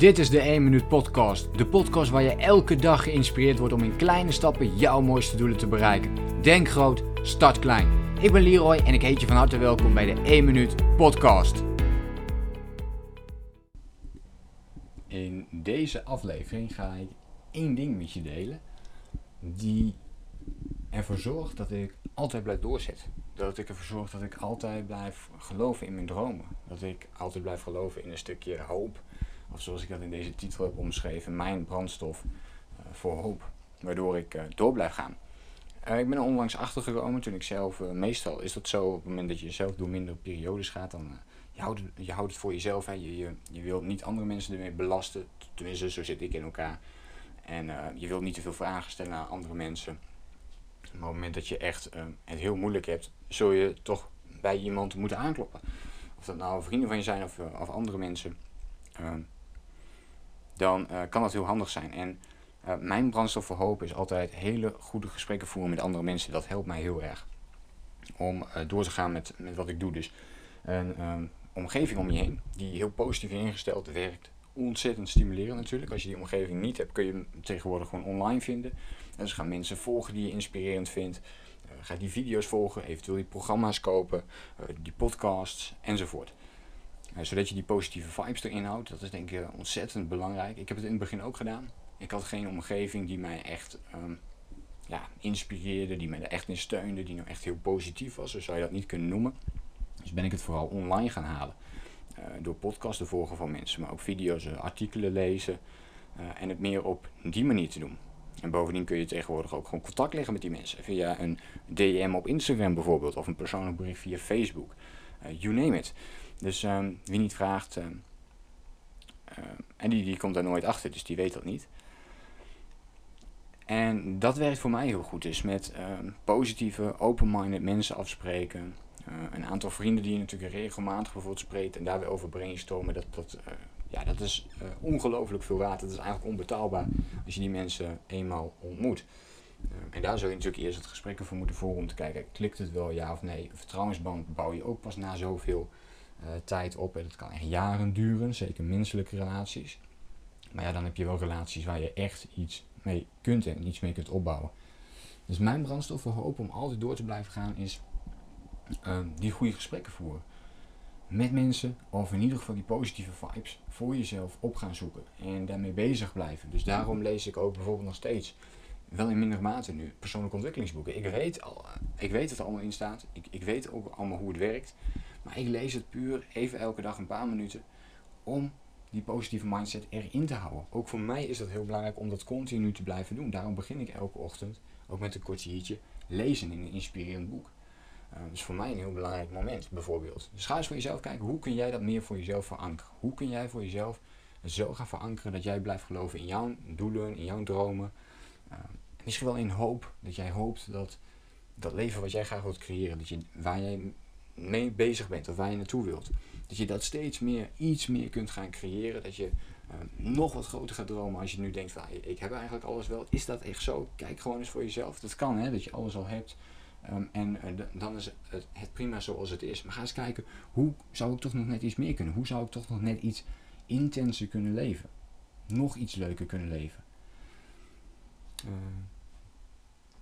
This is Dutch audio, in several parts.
Dit is de 1 Minuut Podcast. De podcast waar je elke dag geïnspireerd wordt om in kleine stappen jouw mooiste doelen te bereiken. Denk groot, start klein. Ik ben Leroy en ik heet je van harte welkom bij de 1 Minuut Podcast. In deze aflevering ga ik één ding met je delen die ervoor zorgt dat ik altijd blijf doorzetten. Dat ik ervoor zorg dat ik altijd blijf geloven in mijn dromen. Dat ik altijd blijf geloven in een stukje hoop of zoals ik dat in deze titel heb omschreven, mijn brandstof uh, voor hoop. Waardoor ik uh, door blijf gaan. Uh, ik ben er onlangs achter gekomen toen ik zelf, meestal is dat zo, op het moment dat je zelf door mindere periodes gaat, dan je houdt, je houdt het voor jezelf. Hè. Je, je, je wilt niet andere mensen ermee belasten. Tenminste, zo zit ik in elkaar. En je wilt niet te veel vragen stellen aan andere mensen. Maar op het moment dat je echt het heel moeilijk hebt, zul je toch bij iemand moeten aankloppen. Of dat nou vrienden van je zijn of, of andere mensen dan uh, kan dat heel handig zijn. En uh, mijn brandstof voor hoop is altijd hele goede gesprekken voeren met andere mensen. Dat helpt mij heel erg om uh, door te gaan met, met wat ik doe. Dus een um, omgeving om je heen die heel positief ingesteld werkt. Ontzettend stimulerend natuurlijk. Als je die omgeving niet hebt, kun je hem tegenwoordig gewoon online vinden. En dus ga mensen volgen die je inspirerend vindt. ga die video's volgen, eventueel die programma's kopen, die podcasts enzovoort. Zodat je die positieve vibes erin houdt. Dat is denk ik ontzettend belangrijk. Ik heb het in het begin ook gedaan. Ik had geen omgeving die mij echt um, ja, inspireerde, die mij er echt in steunde, die nou echt heel positief was. Zo zou je dat niet kunnen noemen. Dus ben ik het vooral online gaan halen. Uh, door podcasts te volgen van mensen, maar ook video's, uh, artikelen lezen. en het meer op die manier te doen. En bovendien kun je tegenwoordig ook gewoon contact leggen met die mensen. Via een DM op Instagram bijvoorbeeld, of een persoonlijk bericht via Facebook. you name it. Dus um, wie niet vraagt, uh, uh, en die, die komt daar nooit achter, dus die weet dat niet. En dat werkt voor mij heel goed. Dus met positieve, open-minded mensen afspreken. Uh, een aantal vrienden die je natuurlijk regelmatig bijvoorbeeld spreekt en daar weer over brainstormen. Dat, dat, uh, ja, dat is ongelooflijk veel waard. Dat is eigenlijk onbetaalbaar als je die mensen eenmaal ontmoet. en daar zou je natuurlijk eerst het gesprek voor moeten voeren om te kijken, klikt het wel ja of nee. Een vertrouwensband bouw je ook pas na zoveel tijd op. En dat kan echt jaren duren, zeker menselijke relaties. Maar ja, dan heb je wel relaties waar je echt iets mee kunt en iets mee kunt opbouwen. Dus mijn brandstof voor hoop om altijd door te blijven gaan is uh, die goede gesprekken voeren. Met mensen, of in ieder geval die positieve vibes voor jezelf op gaan zoeken. En daarmee bezig blijven. Dus daarom lees ik ook bijvoorbeeld nog steeds, wel in mindere mate nu, persoonlijke ontwikkelingsboeken. Ik weet, al, ik weet wat er allemaal in staat. Ik, ik weet ook allemaal hoe het werkt. Maar ik lees het puur even elke dag een paar minuten om die positieve mindset erin te houden. Ook voor mij is dat heel belangrijk om dat continu te blijven doen. Daarom begin ik elke ochtend, ook met een kwartiertje, lezen in een inspirerend boek. Uh, dus voor mij een heel belangrijk moment, bijvoorbeeld. Dus ga eens voor jezelf kijken, hoe kun jij dat meer voor jezelf verankeren? Hoe kun jij voor jezelf zo gaan verankeren dat jij blijft geloven in jouw doelen, in jouw dromen? Uh, misschien wel in hoop, dat jij hoopt dat dat leven wat jij graag wilt creëren, dat je, waar jij mee bezig bent of waar je naartoe wilt. Dat je dat steeds meer, iets meer kunt gaan creëren. Dat je uh, nog wat groter gaat dromen als je nu denkt van ik heb eigenlijk alles wel. Is dat echt zo? Kijk gewoon eens voor jezelf. Dat kan hè, dat je alles al hebt. Um, en uh, dan is het, het, prima zoals het is. Maar ga eens kijken, hoe zou ik toch nog net iets meer kunnen? Hoe zou ik toch nog net iets intenser kunnen leven? Nog iets leuker kunnen leven? Uh,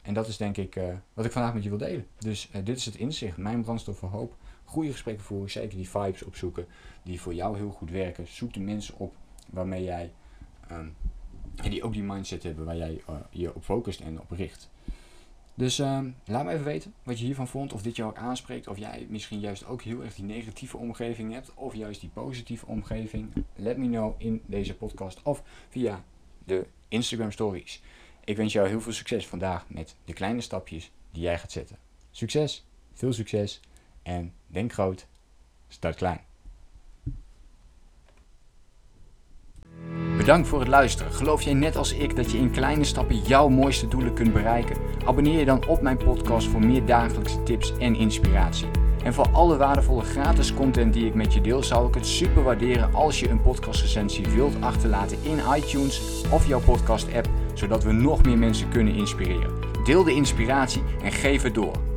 en dat is denk ik uh, wat ik vandaag met je wil delen. Dus uh, dit is het inzicht, mijn brandstof voor hoop. Goede gesprekken voeren, zeker die vibes opzoeken die voor jou heel goed werken. Zoek de mensen op waarmee jij, en die ook die mindset hebben waar jij uh, je op focust en op richt. Dus um, laat me even weten wat je hiervan vond, of dit jou ook aanspreekt, of jij misschien juist ook heel erg die negatieve omgeving hebt, of juist die positieve omgeving. Let me know in deze podcast of via de Instagram stories. Ik wens jou heel veel succes vandaag met de kleine stapjes die jij gaat zetten. Succes, veel succes en denk groot, start klein. Bedankt voor het luisteren. Geloof jij net als ik dat je in kleine stappen jouw mooiste doelen kunt bereiken? Abonneer je dan op mijn podcast voor meer dagelijkse tips en inspiratie. En voor alle waardevolle gratis content die ik met je deel, zou ik het super waarderen als je een podcastrecensie wilt achterlaten in iTunes of jouw podcast app zodat we nog meer mensen kunnen inspireren. Deel de inspiratie en geef het door.